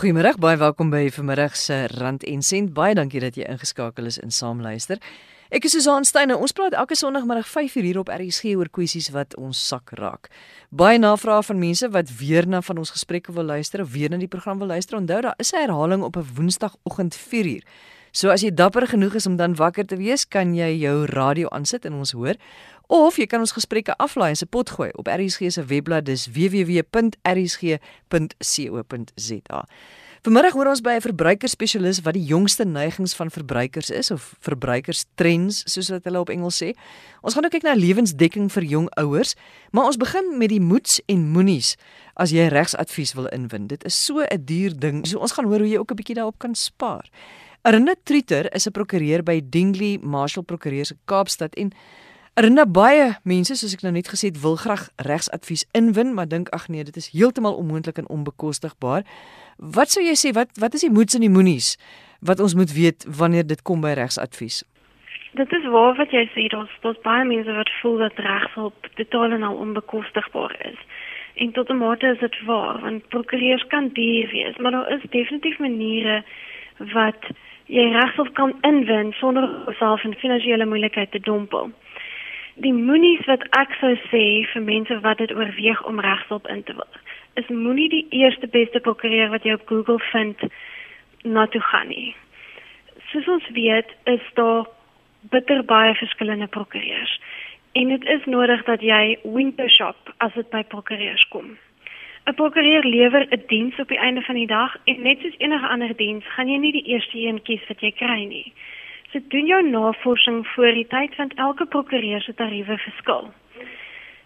Goeiemôre, baie welkom by vanmiddag se Rand en Sent. Baie dankie dat jy ingeskakel is in saamluister. Ek is Susan Steyn. Ons praat elke Sondagmiddag 5:00 hier op RSG oor kwessies wat ons sak raak. Baie navrae van mense wat weer na van ons gesprekke wil luister of weer na die program wil luister. Onthou, daar is 'n herhaling op 'n Woensdagoggend 4:00. So as jy dapper genoeg is om dan wakker te wees, kan jy jou radio aansit en ons hoor. Of jy kan ons gesprekke aflaai en se pot gooi op RSG se webblad dis www.rsg.co.za. Vanmiddag hoor ons by 'n verbruikerspesialis wat die jongste neigings van verbruikers is of verbruikerstrends soos wat hulle op Engels sê. Ons gaan nou kyk na lewensdekking vir jong ouers, maar ons begin met die moets en moenies as jy regsadvies wil inwin. Dit is so 'n duur ding. So ons gaan hoor hoe jy ook 'n bietjie daarop kan spaar. Arina Trieter is 'n prokureur by Dingley Marshall Prokureurs in Kaapstad en Arina baie mense soos ek nou net gesê het wil graag regsadvies inwin, maar dink ag nee, dit is heeltemal onmoontlik en onbekostigbaar. Wat sou jy sê wat wat is die moets en die moenies wat ons moet weet wanneer dit kom by regsadvies? Dit is waar wat jy sê, daar's daar's baie mense wat voel dat regshulp totaal en al onbekostigbaar is. En tot 'n mate is dit waar, want prokureurs kan duur wees, maar daar is definitief maniere wat jy regshulp kan inwin sonder jouself in finansiële moeilikheid te dompel. Die moenies wat ek sou sê vir mense wat dit oorweeg om regshulp in te wil, is moenie die eerste beste prokureur wat jy op Google vind na toe gaan nie. Soos ons weet, is daar bitter baie verskillende prokureurs en dit is nodig dat jy window shop as dit by prokureurs kom. 'n Prokureur lewer 'n diens op die einde van die dag en net soos enige ander diens, gaan jy nie die eerste een kies wat jy kry nie. So doen jou navorsing voor die tyd want elke prokureur se tariewe verskil.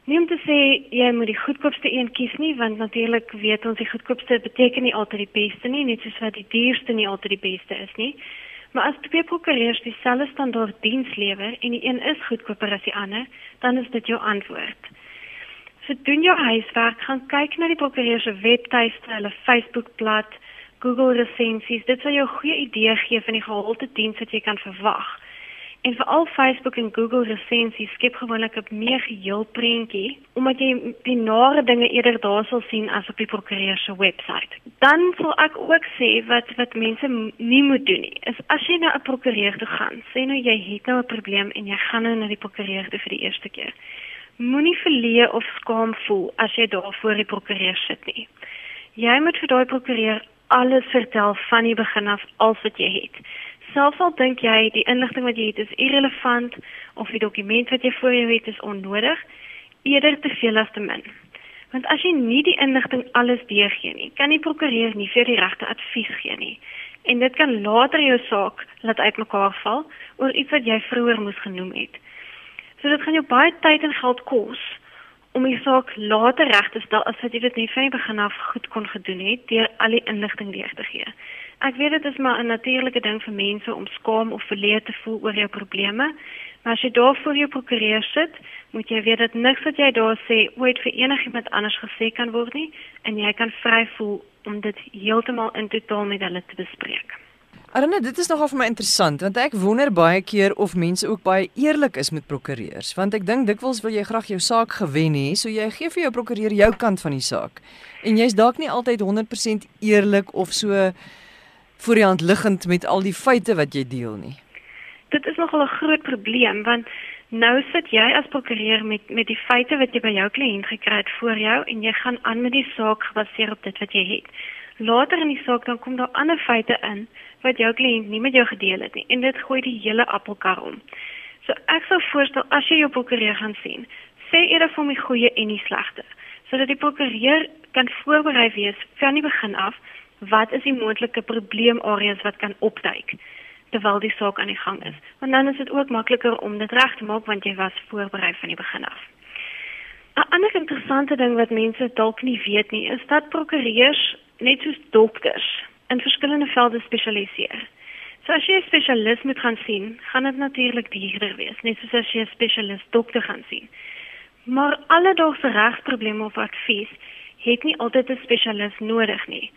Nie om te sê jy moet die goedkoopste een kies nie want natuurlik weet ons die goedkoopste beteken nie altyd die beste nie, net soos wat die duurste nie altyd die beste is nie. Maar as twee prokureurs dieselfde standaard diens lewer en die een is goedkoper as die ander, dan is dit jou antwoord. So doen jou huiswerk, gaan kyk na die prokureur se webtuiste, hulle Facebookblad, Google resensies. Dit sal jou 'n goeie idee gee van die gehalte diens wat jy kan verwag. En veral Facebook en Google resensies skep gewoonlik 'n meer geheel prentjie omdat jy die nare dinge eerder daar sal sien as op die prokureur se webwerf. Dan sal ek ook sê wat wat mense nie moet doen nie, is as jy na 'n prokureur toe gaan, sê nou jy het nou 'n probleem en jy gaan nou na die prokureur toe vir die eerste keer Moenie verleë of skaam voel as jy daar voor die prokureur sit nie. Jy moet vir daai prokureur alles vertel van die begin af als wat jy het. Selfs al dink jy die inligting wat jy het is irrelevant of die dokument wat jy voor jou het is onnodig, eerder te veel as te min. Want as jy nie die inligting alles deurgee nie, kan die prokureur nie vir die regte advies gee nie. En dit kan later jou saak laat uitmekaar val oor iets wat jy vroeër moes genoem het. So dit gaan jou baie tyd en geld kos om die saak later reg te stel as wat jy dit net van die begin af goed kon gedoen het deur al die inligting deur te gee. Ek weet dit is maar 'n natuurlike ding vir mense om skaam of verleë te voel oor jou probleme, maar as jy daar voor jou prokureur sit, moet jy weet dat niks wat jy daar sê ooit vir enigiemand anders gesê kan word nie en jy kan vry voel om dit heeltemal in totaal met hulle te bespreek. Arne, dit is nogal vir my interessant want ek wonder baie keer of mense ook baie eerlik is met prokureurs want ek dink dikwels wil jy graag jou saak gewen hê, so jy gee vir jou prokureur jou kant van die saak. En jy's dalk nie altyd 100% eerlik of so voor die hand liggend met al die feite wat jy deel nie. Dit is nogal 'n groot probleem want nou sit jy as prokureur met met die feite wat jy by jou kliënt gekry het voor jou en jy gaan aan met die saak gebaseer op dit wat jy het. Later in die saak dan kom daar ander feite in wat jou kliënt nie met jou gedeel het nie en dit gooi die hele appelkar om. So ek sou voorstel as jy jou prokureur gaan sien, sê eerder vir my goeie en die slegte, sodat die prokureur kan voorberei wees van die begin af wat is die moontlike probleemareas wat kan opduik terwyl die saak aan die gang is. Want dan is dit ook makliker om dit reg te maak want jy was voorberei van die begin af. 'n Ander interessante ding wat mense dalk nie weet nie, is dat prokureurs net soos dokters in verskillende velde spesialiseer. So as jy 'n spesialis moet gaan sien, gaan dit natuurlik duurder wees, net soos as jy 'n spesialis dokter gaan sien. Maar alledaagse regsprobleme of advies het nie altyd 'n spesialis nodig nie.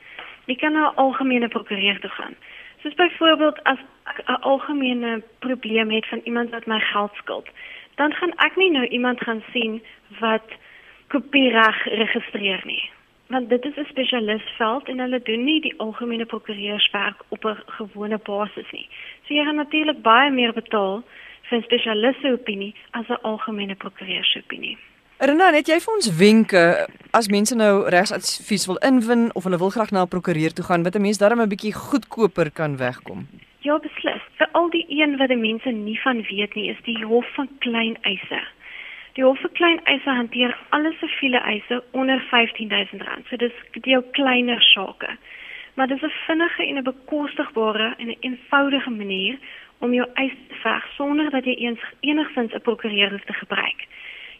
Jy kan na 'n algemene prokureur toe gaan. Soos byvoorbeeld as ek 'n algemene probleem het van iemand wat my geld skuld, dan gaan ek nie nou iemand gaan sien wat kopiereg registreer nie want dit is 'n spesialistveld en hulle doen nie die algemene prokureurswerk op 'n gewone basis nie. So jy gaan natuurlik baie meer betaal vir 'n spesialiste opinie as 'n algemene prokureursopinie. Rena, net jy vir ons wenke as mense nou regsadvies wil inwin of hulle wil graag na 'n prokureur toe gaan, wat 'n mens darm 'n bietjie goedkoper kan wegkom. Ja, beslis. Vir al die een wat die mense nie van weet nie, is die hof van klein eise. Die hof vir klein eise hanteer alle siviele eise onder R15000. So dis die kleiner sake. Maar dis 'n vinnige en 'n bekostigbare en 'n een eenvoudige manier om jou eis te veg sonder dat jy eens enigsins 'n prokureur hoef te gebruik.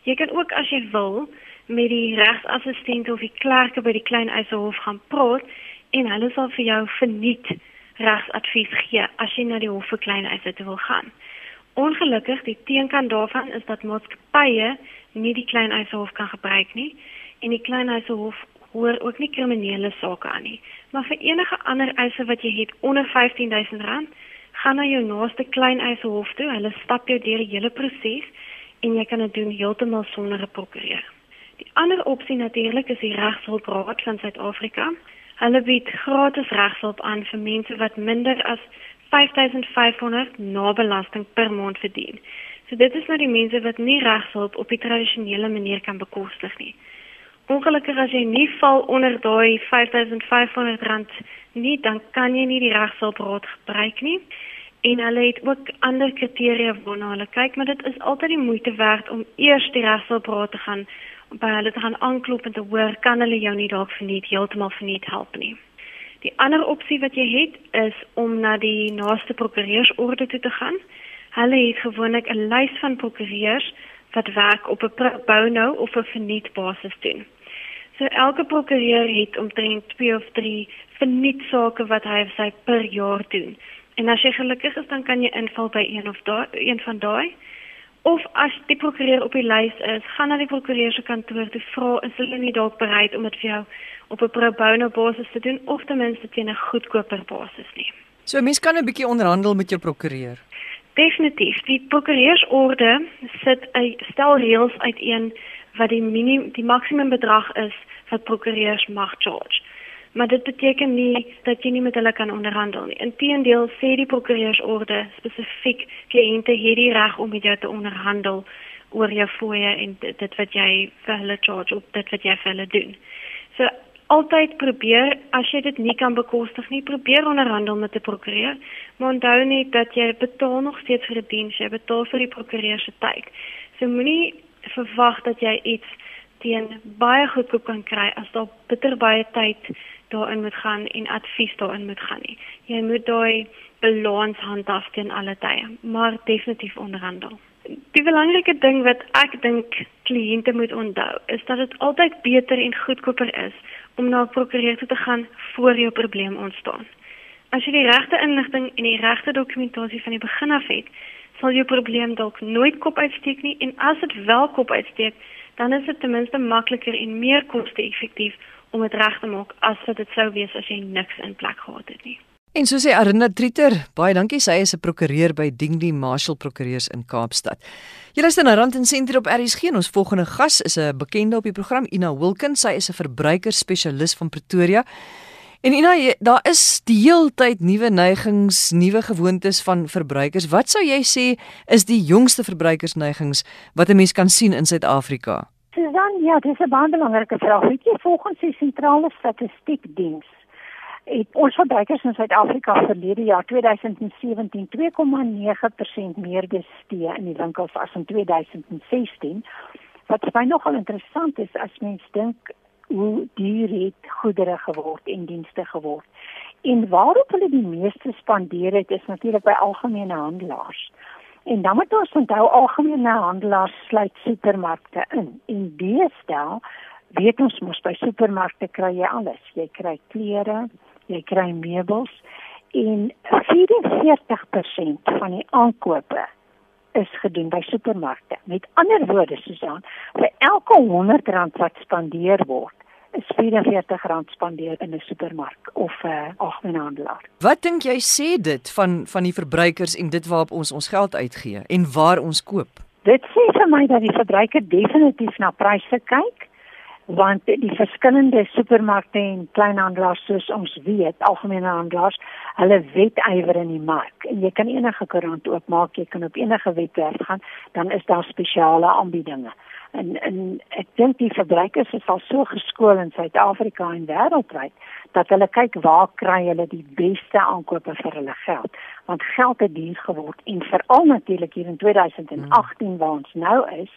Jy kan ook as jy wil met die regsassistent of die klerke by die klein eisehof gaan praat en hulle sal vir jou verniet regsadvies gee as jy na die hof vir klein eise wil gaan. Ongelukkig die teenkant daarvan is dat maatskappye nie die klein eisehof kan gebruik nie en die klein eisehof hoor ook nie kriminele sake aan nie. Maar vir enige ander eise wat jy het onder R15000 gaan na jou naaste klein eisehof toe. Hulle stap jou deur die hele proses en jy kan dit doen heeltemal sonder 'n prokureur. Die ander opsie natuurlik is die Regshulpraad van Suid-Afrika. Hulle bied gratis regshulp aan vir mense wat minder as 5500 na belasting per maand verdien. So dit is nou die mense wat nie regshulp op die tradisionele manier kan bekostig nie. Ongelukkig as jy nie val onder daai 5500 rand nie, dan kan jy nie die regshulpraad gebruik nie. En hulle het ook ander kriteria waarna hulle kyk, maar dit is altyd die moeite werd om eers die regshulpraad te gaan by hulle te gaan aanklop en te hoor kan hulle jou nie dalk verniet heeltemal verniet help nie. Die ander opsie wat jy het is om na die naaste prokureursorde toe te gaan. Hulle het gewoonlik 'n lys van prokureurs wat werk op 'n pro bono of 'n verniet basis doen. So elke prokureur het omtrent 2 of 3 verniet sake wat hy of sy per jaar doen. En as jy gelukkig is dan kan jy inval by een of daai een van daai of as die prokureur op die lys is, gaan na die prokureur se kantoor toe vra is hulle nie dalk bereid om dit vir jou op 'n pro bono basis te doen of ten minste teen 'n goedkoper basis nie. So mense kan 'n bietjie onderhandel met jou prokureur. Definitief. Die prokureursorde sit 'n stel reëls uiteen wat die minimum die maksimum bedrag is wat prokureurs mag charge maar dit beteken nie dat jy nie met hulle kan onderhandel nie. Inteendeel sê die prokureursorde spesifiek kliënte het die reg om met jou te onderhandel oor jou fooie en dit wat jy vir hulle charge of dit wat jy vir hulle doen. So altyd probeer as jy dit nie kan bekostig nie, probeer onderhandel met 'n prokureur, maar onthou net dat jy betaal nog steeds vir 'n diens, jy betaal vir die prokureur se tyd. So moenie verwag dat jy iets teen baie goedkoop kan kry as daar bitter baie tyd daarin moet gaan en advies daarin moet gaan nie. Jy moet daai balans handhaaf teen alle tye, maar definitief onderhandel. Die belangrike ding wat ek dink kliënte moet onthou, is dat dit altyd beter en goedkoper is om na 'n prokureur te gaan voor jou probleem ontstaan. As jy die regte inligting en die regte dokumentasie van die begin af het, sal jou probleem dalk nooit kop uitsteek nie en as dit wel kop uitsteek, dan is dit ten minste makliker en meer koste-effektief om dit reg te maak as wat dit sou wees as jy niks in plek gehad het nie. En so sê Arinda Trieter, baie dankie. Sy is 'n prokureur by Dingli Marshall Prokureurs in Kaapstad. Jy luister na Rand en Sentrum op RSG. Ons volgende gas is 'n bekende op die program, Ina Wilkins. Sy is 'n verbruikersspesialis van Pretoria. En Ina, daar is die heeltyd nuwe neigings, nuwe gewoontes van verbruikers. Wat sou jy sê is die jongste verbruikersneigings wat 'n mens kan sien in Suid-Afrika? Susan, ja, dis 'n baie belangrike vraag. Weet jy, volgens die sentrale statistiekdiens het ons verbruikers in Suid-Afrika verlede jaar 2017 2,9% meer bestee in die winkels as in 2016. Wat my nogal interessant is as mens dink hoe duur het goedere geword en dienste geword. En waarop hulle die meeste spandeer het is natuurlik by algemene handelaars. En dan moet ons onthou algemene handelaars sluit supermarkte in. En deesdae weet ons mos by supermarkte kry jy alles. Jy kry klere, jy kry meubels en 44% van die aankope is gedoen by supermarkte. Met ander woorde, Susan, vir elke R100 wat spandeer word, is R44 spandeer in 'n supermark of 'n uh, algemene handelaar. Wat dink jy sê dit van van die verbruikers en dit waarop ons ons geld uitgee en waar ons koop? Dit sê vir my dat die verbruiker definitief na pryse kyk. Want die verskillende supermarkte en kleinhandelaars soos ons weet, algemene handelaars, hulle wetywer in die mark. En jy kan enige koerant oopmaak, jy kan op enige webwerf gaan, dan is daar spesiale aanbiedinge. En en ek dink die verbruikers is al so geskool in Suid-Afrika en wêreldwyd dat hulle kyk waar kry hulle die beste aankope vir hulle geld. Want geld het duur geword en veral natuurlik hier in 2018 waar ons nou is,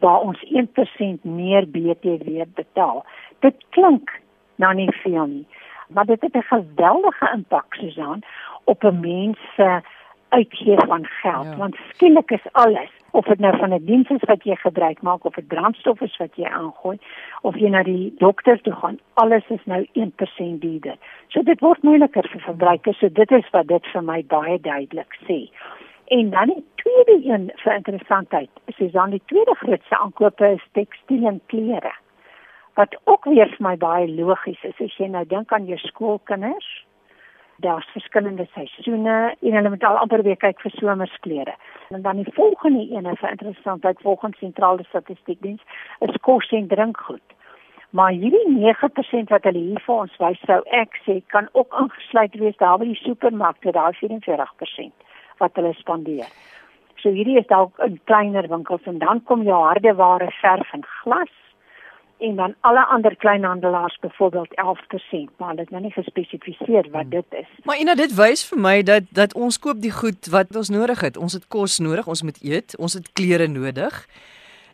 waar ons 1% meer BTW betaal. Dit klink nou nie veel nie, maar dit het 'n geweldige impak Susan op 'n mens se uitgee van geld ja. want skielik is alles of dit nou van 'n diens is wat jy gebruik maak of dit brandstof is wat jy aangooi of jy na die dokter toe gaan alles is nou 1% duurder. So dit word moeiliker vir verbruikers. So dit is wat dit vir my baie duidelik sê. En dan die tweede een vir interessantheid, dan die tweede grootste aankope is tekstiel en klere. Wat ook weer vir my baie logies is as jy nou dink aan jou skoolkinders. Daar's verskillende seisoene en hulle moet al amper weer kyk vir somersklere. En dan die volgende een vir interessantheid volgens sentrale statistiekdiens is kos en drinkgoed. Maar hierdie 9% wat hulle hier vir ons wys sou ek sê kan ook ingesluit wees daar by die supermarkte, daar 44% wat hulle spandeer. So hierdie is dalk in kleiner winkels en dan kom jou hardeware verf en glas en dan alle ander kleinhandelaars byvoorbeeld 11%, maar hulle het nou nie gespesifiseer wat hmm. dit is. Maar ina dit wys vir my dat dat ons koop die goed wat ons nodig het. Ons het kos nodig, ons moet eet, ons het klere nodig.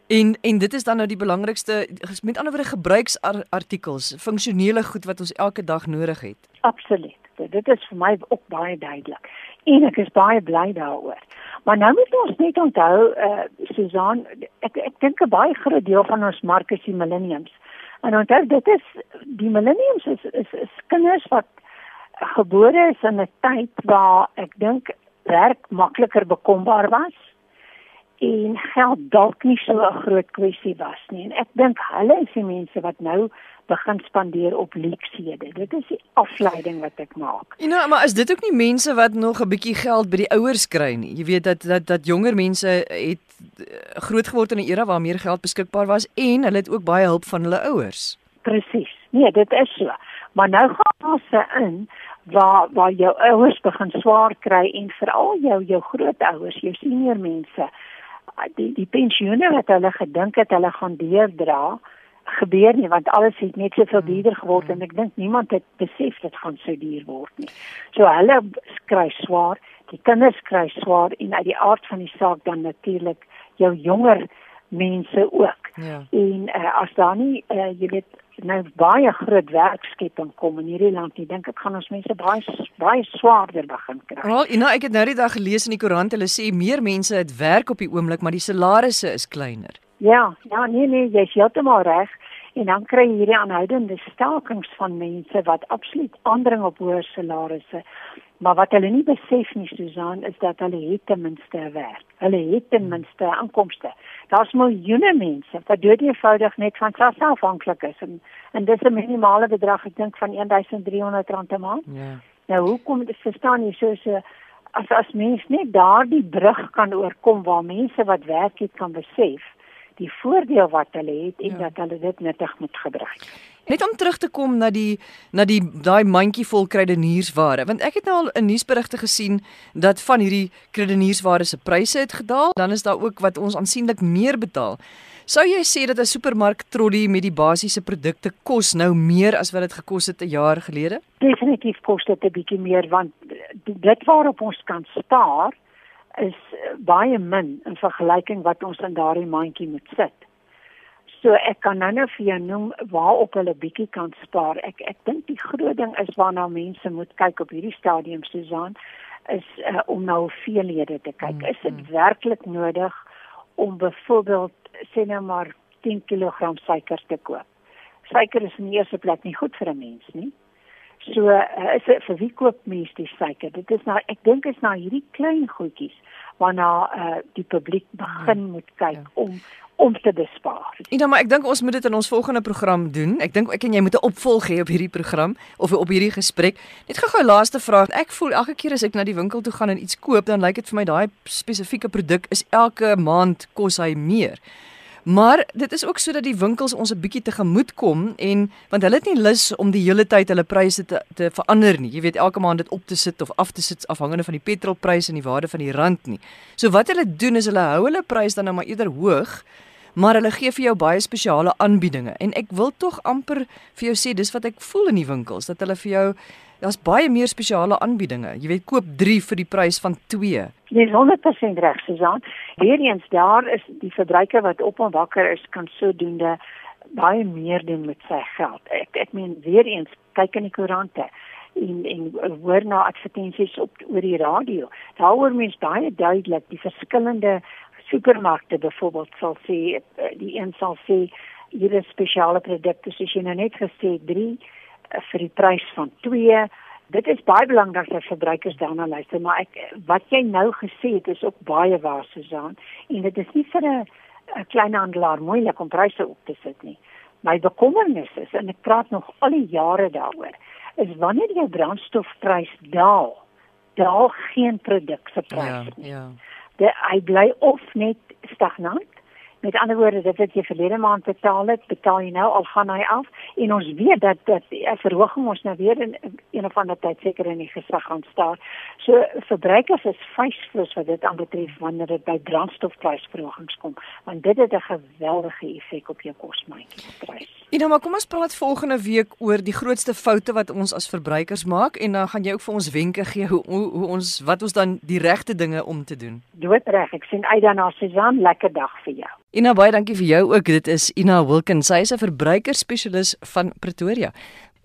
En en dit is dan nou die belangrikste met ander woorde gebruiksartikels, funksionele goed wat ons elke dag nodig het. Absoluut. Dit is vir my ook baie duidelik en ek is baie bly daaroor. Maar nou moet ons net onthou eh uh, Susan, ek ek dink 'n baie groot deel van ons mark is die millenniums. En onthou dit is die millenniums is is, is kinders wat gebore is in 'n tyd waar ek dink werk makliker bekombaar was en geld dalk nie so 'n groot kwessie was nie. En ek dink hulle is die mense wat nou begin spandeer op luksede. Dit is die afleiding wat ek maak. Ja, nou, maar is dit ook nie mense wat nog 'n bietjie geld by die ouers kry nie? Jy weet dat dat dat jonger mense het eh, groot geword in 'n era waar meer geld beskikbaar was en hulle het ook baie hulp van hulle ouers. Presies. Nee, dit is so. Maar nou gaan ons in waar waar jou ouers begin swaar kry en veral jou jou grootouers, jou senior mense die die pensioene wat hulle gedink het hulle gaan deurdra gebeur nie want alles het net soveel hmm. duurder geword en ek dink niemand het besef dit gaan so duur word nie. So hulle kry swaar, die kinders kry swaar en uit die aard van die saak dan natuurlik jou jonger mense ook. Ja. En uh, as daar nie uh, jy weet nou baie groot werkskepping kom in hierdie land, ek dink dit gaan ons mense baie baie swaarder begin kry. Wel, you know, ek het nou die dag gelees in die koerant, hulle sê meer mense het werk op die oomblik, maar die salarisse is kleiner. Ja, ja, nee nee, jy is heeltemal reg. En dan kry jy hierdie aanhoudende stakings van mense wat absoluut aandring op hoër salarisse. Maar wat hulle nie besef nie, Susan, is dat hulle het ten minste werk. Hulle het ten minste aankomste. Daar's miljoene mense wat doodeenvoudig net van self afhanklik is en en dis 'n minimale bedrag, ek dink van R1300 'n maand. Ja. Nou hoekom dit verstaan jy so so as as mens net daardie brug kan oorkom waar mense wat werk het kan besef die voordeel wat hulle het en ja. dat hulle dit nuttig moet gebruik. Net om terug te kom na die na die daai mandjie vol kruideniersware, want ek het nou al 'n nuusberigte gesien dat van hierdie kruideniersware se pryse het gedaal, dan is daar ook wat ons aansienlik meer betaal. Sou jy sê dat 'n supermark trolly met die basiese produkte kos nou meer as wat dit gekos het 'n jaar gelede? Definitief kos dit 'n bietjie meer want dit waarop ons kan spaar is baie min in vergelyking wat ons in daardie mandjie moet sit. So ek kan nou net vir jou noem waarop hulle bietjie kan spaar. Ek ek dink die groot ding is waarna mense moet kyk op hierdie stadium Susan is uh, om nou hoeveelhede te kyk. Mm, is dit mm. werklik nodig om byvoorbeeld sê nou maar 10 kg suiker te koop? Suiker is in die eerste plek nie goed vir 'n mens nie. So uh, is dit vir wie koop mense die suiker? Dit is nou ek dink is nou hierdie klein goedjies waarna uh, die publiek begin ja. moet kyk ja. om om te bespaar. Ja, maar ek dink ons moet dit in ons volgende program doen. Ek dink ek en jy moet 'n opvolg hê op hierdie program of op hierdie gesprek. Net gou-gou laaste vraag. Ek voel elke keer as ek na die winkel toe gaan en iets koop, dan lyk dit vir my daai spesifieke produk is elke maand kos hy meer. Maar dit is ook sodat die winkels ons 'n bietjie tegemoet kom en want hulle het nie lus om die hele tyd hulle pryse te te verander nie. Jy weet elke maand dit op te sit of af te sit afhangende van die petrolprys en die waarde van die rand nie. So wat hulle doen is hulle hou hulle prys dan nou maar eerder hoog, maar hulle gee vir jou baie spesiale aanbiedinge en ek wil tog amper vir jou sê dis wat ek voel in die winkels dat hulle vir jou Daar's baie meer spesiale aanbiedinge. Jy weet koop 3 vir die prys van 2. Dis 100% reg, Susan. Weereens daar is die verbruiker wat op en wakker is kan sodoende baie meer doen met sy geld. Ek ek meen weereens kyk in die koerante en en hoor na advertensies op oor die radio. Daaroor mens baie duidelik die verskillende supermarkte byvoorbeeld sal sê die een sal sê hier is spesiale produkte soos jy nou net gesê 3 Eh, vir die prys van 2. Dit is baie belangrik dat verbruikers daarna luister, maar ek wat jy nou gesê het is ook baie waar Susan en dit is nie vir 'n 'n klein handelaar moeilik om pryse op te sit nie. My bekommernis is en ek praat nog al die jare daaroor, is wanneer jou brandstofprys daal, daal geen produk se prys nie. Ja, ja. Dit hy bly of net stagnant Met ander woorde, dit wat jy verlede maand betaal het, betaal jy nou al gaan hy af en ons weet dat dat 'n verhoging ons nou weer in een of ander tyd seker in die gesig gaan staan. So verbruikers is vreesloos wat dit aanbetref wanneer dit by brandstofprysverhogings kom, want dit het 'n geweldige effek op jou kosmandjie. En nou maar kom ons praat volgende week oor die grootste foute wat ons as verbruikers maak en dan gaan jy ook vir ons wenke gee hoe, hoe hoe ons wat ons dan die regte dinge om te doen. Doodreg. Ek sien uit daarna Susan, lekker dag vir jou. Ina baie dankie vir jou ook. Dit is Ina Wilkins. Sy is 'n verbruikerspesialis van Pretoria.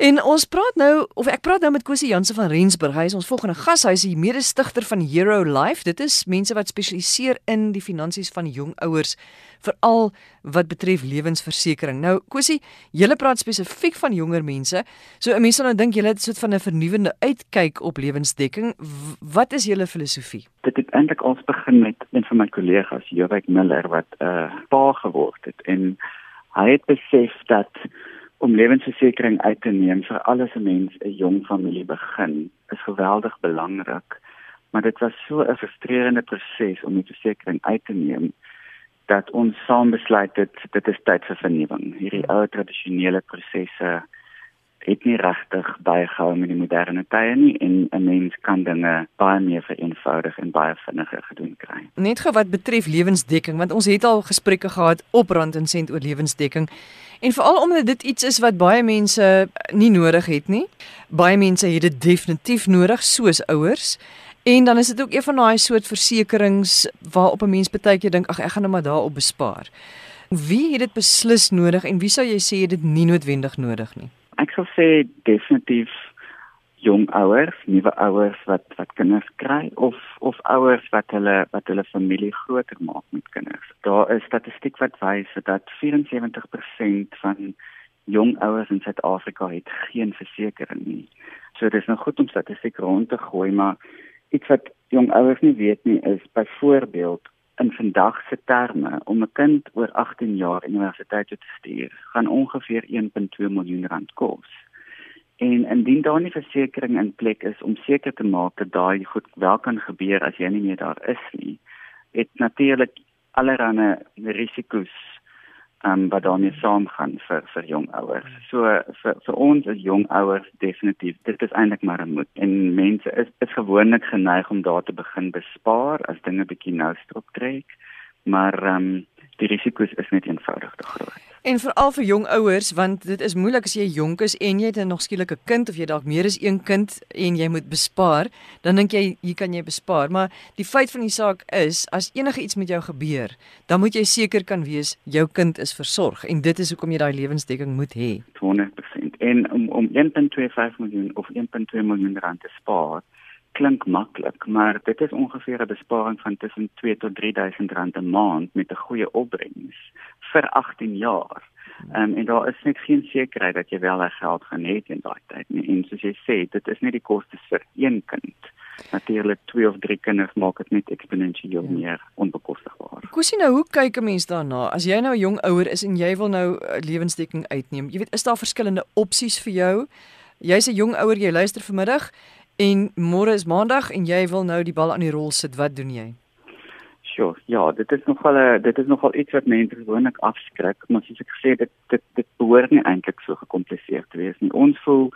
En ons praat nou of ek praat nou met Kosie Jansen van Rensburg. Hy is ons volgende gas. Hy is die mede-stigter van Hero Life. Dit is mense wat spesialiseer in die finansies van jong ouers, veral wat betref lewensversekering. Nou Kosie, julle praat spesifiek van jonger mense. So 'n mens sal nou dink julle het 'n soort van 'n vernuwende uitkyk op lewensdekking. Wat is julle filosofie? Dit het eintlik ons begin met een van my kollegas, Jowek Miller, wat 'n uh, pa geword het en hy het besef dat om lewensversekering uit te neem vir alles 'n mens 'n jong familie begin is geweldig belangrik maar dit was so 'n frustrerende proses om die versekering uit te neem dat ons saam besluit het dit is tyd vir vernuwing hierdie ou tradisionele prosesse het nie regtig bygehou met die moderne tye nie en 'n mens kan dinge baie meer vereenvoudig en baie vinniger gedoen kry. Net gou wat betref lewensdekking want ons het al gesprekke gehad op rand en sent oor lewensdekking en veral omdat dit iets is wat baie mense nie nodig het nie. Baie mense het dit definitief nodig soos ouers. En dan is dit ook een van daai soort versekerings waarop 'n mens baie keer dink ag ek gaan nou maar daarop bespaar. Wie het dit beslis nodig en wie sou jy sê dit nie noodwendig nodig nie? Ek sal sê definitief jong ouers, nuwe ouers wat wat kinders kry of of ouers wat hulle wat hulle familie groter maak met kinders. Daar is statistiek wat wys dat 74% van jong ouers in Suid-Afrika het geen versekerings nie. So dis nou goed om statistiek rond te gooi, maar iets wat jong ouers nie weet nie is byvoorbeeld in vandag se terme om 'n kind oor 18 jaar universiteit toe te stuur, gaan ongeveer 1.2 miljoen rand kos. En indien daar nie versekerings in plek is om seker te maak dat daai goed wel kan gebeur as jy nie meer daar is nie, het natuurlik allerlei risiko's um, wat daarmee saamgaan vir vir jong ouers. So vir vir ons as jong ouers definitief dit is eintlik maar 'n moet. En mense is is gewoonlik geneig om daar te begin bespaar as dinge bietjie nou strop trek. Maar ehm um, die risiko's is net eenvoudig te groot. En veral vir jong ouers want dit is moeilik as jy jonk is en jy het nog skielik 'n kind of jy dalk meer as een kind en jy moet bespaar, dan dink jy hier kan jy bespaar, maar die feit van die saak is as enige iets met jou gebeur, dan moet jy seker kan wees jou kind is versorg en dit is hoekom jy daai lewensdekking moet hê. 100% en om om 1.25 miljoen of 1.2 miljoen rand te spaar klink maklik, maar dit is ongeveer 'n besparing van tussen 2 tot 3000 rand 'n maand met 'n goeie opbrengs vir 18 jaar. Um, en daar is net geen sekerheid dat jy wel daai geld gaan hê in daai tyd nie. En soos jy sê, dit is nie die kostes vir een kind. Natuurlik twee of drie kinders maak dit net eksponensieel ja. meer onbekostigbaar. Kusie nou, hoe kyk 'n mens daarna? As jy nou 'n jong ouer is en jy wil nou lewensdekking uitneem, jy weet, is daar verskillende opsies vir jou? Jy's 'n jong ouer, jy luister vanmiddag. En môre is maandag en jy wil nou die bal aan die rol sit. Wat doen jy? Sure. Ja, dit is nogal 'n dit is nogal iets wat mense gewoonlik afskrik, maar soos ek gesê het, dit dit dit behoort nie eintlik so gekompliseer te wees nie. Ons voel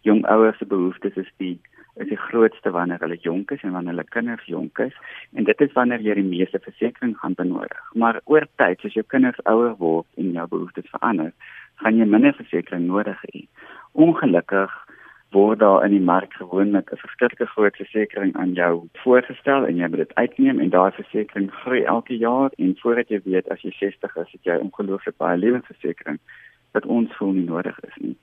jong ouers se behoeftes is die is die grootste wanneer hulle jonk is en wanneer hulle kinders jonk is en dit is wanneer jy die meeste versekerings gaan benodig. Maar oor tyd, as jou kinders ouer word en jou behoeftes verander, gaan jy minder versekerings nodig hê. Ongelukkig word daar in die mark gewoonlik 'n verskillike groot versekering aan jou voorgestel en jy moet dit uitneem en daai versekering groei elke jaar en voordat jy weet as jy 60 is, het jy ongelooflik baie lewensversekering wat ons voel nie nodig is nie.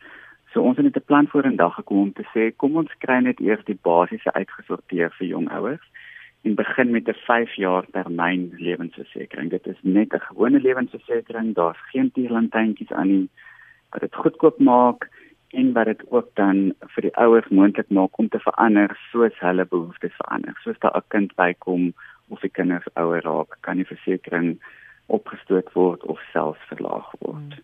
So ons het 'n plan voor in dag gekom om te sê kom ons kry net eers die basiese uitgesorteer vir jong ouers en begin met 'n 5 jaar termyn lewensversekering. Dit is net 'n gewone lewensversekering, daar's geen tierlantuintjies aan nie dit goedkoop maak en wat dit ook dan vir die ouers moontlik maak om te verander soos hulle behoeftes verander. Soos daar 'n kind bykom of die kinders ouer raak, kan die versekerings opgestoot word of selfs verlaag word. Hmm.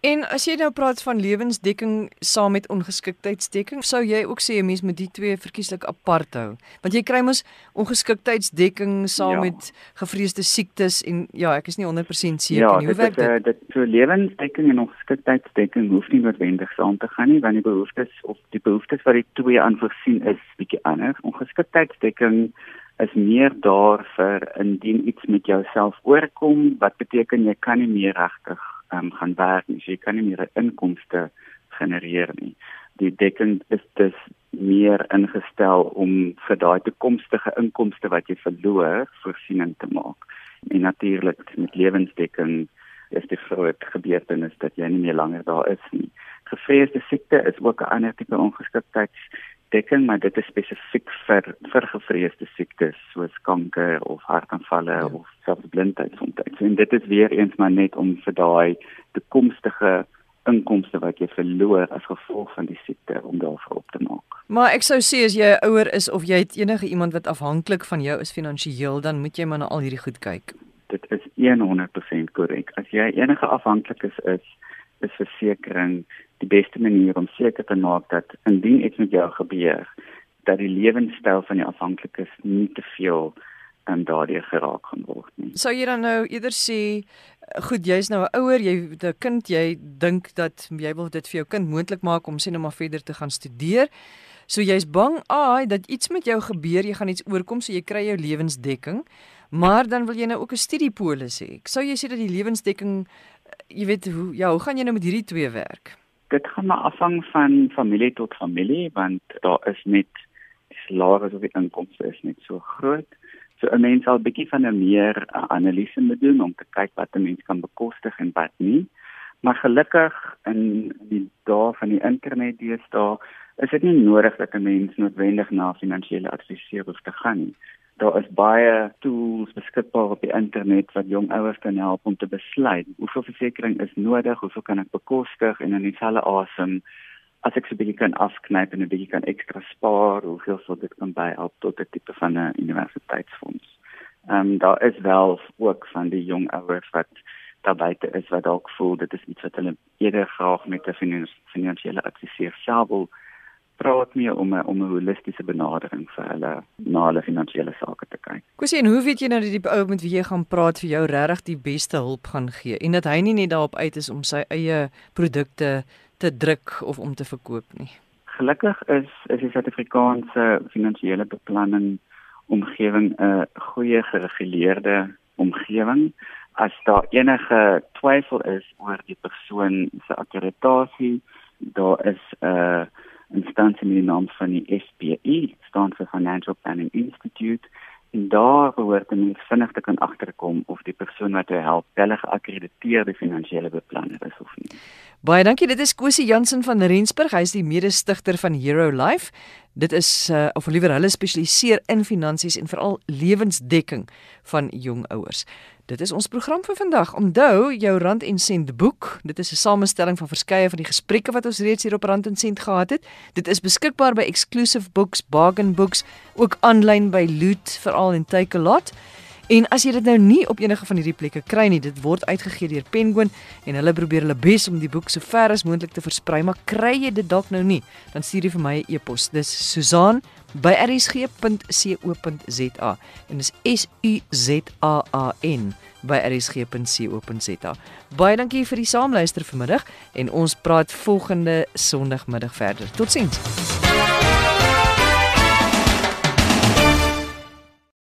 En as jy nou praat van lewensdekking saam met ongeskiktheidsdekking, sou jy ook sê 'n mens moet die twee verkieslik apart hou. Want jy kry mos ongeskiktheidsdekking saam ja. met gevreesde siektes en ja, ek is nie 100% seker ja, nie hoe werk dit. Ja, dit so lewensdekking en ongeskiktheidsdekking hoef nie noodwendig saam te gaan nie, want die behoeftes of die behoeftes wat die twee aanvoorsien is bietjie anders. Ongeskiktheidsdekking is meer daar vir indien iets met jouself oorkom wat beteken jy kan nie meer regtig um, gaan werk nie. So jy kan nie meer inkomste genereer nie. Die dekking is dus meer ingestel om vir daai toekomstige inkomste wat jy verloor voorsiening te maak. En natuurlik met lewensdekking is die groot gebeurtenis dat jy nie meer langer daar is nie. Gevreesde siekte is ook 'n ander tipe ongeskiktheid dekking, maar dit is spesifiek vir vir gevreesde siektes soos kanker of hartaanvalle ja. of selfs blindheid soms. En dit is weer eens maar net om vir daai toekomstige inkomste wat jy verloor as gevolg van die siekte om daarvoor op te maak. Maar ek sou sê as jy ouer is of jy het enige iemand wat afhanklik van jou is finansiëel, dan moet jy maar na al hierdie goed kyk. Dit is 100% korrek. As jy enige afhanklikes is, is versekerings die beste manier om seker te maak dat indien iets met jou gebeur, dat die lewenstyl van jou afhanklikes nie te veel en um, daardie geraak gaan word nie. Sou jy dan nou eerder sê goed, jy's nou 'n ouer, jy 'n kind, jy dink dat jy wil dit vir jou kind moontlik maak om sien nou maar verder te gaan studeer. So jy's bang, ai, dat iets met jou gebeur, jy gaan iets oorkom, so jy kry jou lewensdekking. Maar dan wil jy nou ook 'n studiepolis hê. Sou jy sê dat die lewensdekking jy weet hoe ja, hoe gaan jy nou met hierdie twee werk? Dit gaan maar afhang van familie tot familie want daar is net die salaris of die inkomste is net so groot. So 'n mens sal 'n bietjie van 'n meer uh, analise moet doen om te kyk wat 'n mens kan bekostig en wat nie. Maar gelukkig in die dae van die internet deesdae is dit nie nodig dat 'n mens noodwendig na finansiële adviseur hoef te gaan nie daar is baie tools beskikbaar op die internet wat jong ouers kan help om te besluit hoeveel versekerings is nodig, hoeveel kan ek bekostig en in dieselfde asem as ek so 'n bietjie kan afknyp en 'n bietjie kan ekstra spaar, hoeveel sou dit kan byhelp tot 'n tipe van 'n universiteitsfonds. Ehm um, daar is wel ook van die jong ouers wat daarbey is wat dalk voel dit is iets wat hulle eerder graag met 'n finansiële adviseur self wil praat mee om 'n om 'n holistiese benadering vir hulle na hulle finansiële sake te kyk. Kusie, en hoe weet jy nou dat die ou met wie jy gaan praat vir jou regtig die beste hulp gaan gee en dat hy nie net daarop uit is om sy eie produkte te druk of om te verkoop nie? Gelukkig is is die Suid-Afrikaanse finansiële beplanning omgewing 'n goeie gereguleerde omgewing. As daar enige twyfel is oor die persoon se akkreditasie, daar is 'n uh, instansie met die naam van die SPE, staan vir Financial Planning Institute. En daar behoort men vinnig te kan agterkom of die persoon wat hy help, wel geakkrediteerde finansiële beplanner is of nie. Baie dankie. Dit is Kosie Jansen van Rensburg. Hy is die mede-stigter van Hero Life. Dit is uh, of liewer hulle spesialiseer in finansies en veral lewensdekking van jong ouers. Dit is ons program vir vandag. Onthou jou Rand en Sent boek. Dit is 'n samestelling van verskeie van die gesprekke wat ons reeds hier op Rand en Sent gehad het. Dit is beskikbaar by Exclusive Books, Bargain Books, ook aanlyn by Loot veral en Takealot. En as jy dit nou nie op enige van hierdie plekke kry nie, dit word uitgegee deur Penguin en hulle probeer hulle bes om die boek so ver as moontlik te versprei, maar kry jy dit dalk nou nie, dan stuur jy vir my 'n e e-pos. Dis Susan by rsg.co.za en dis S U Z A A N by rsg.co.za. Baie dankie vir die saamluister vanmiddag en ons praat volgende Sondagmiddag verder. Totsiens.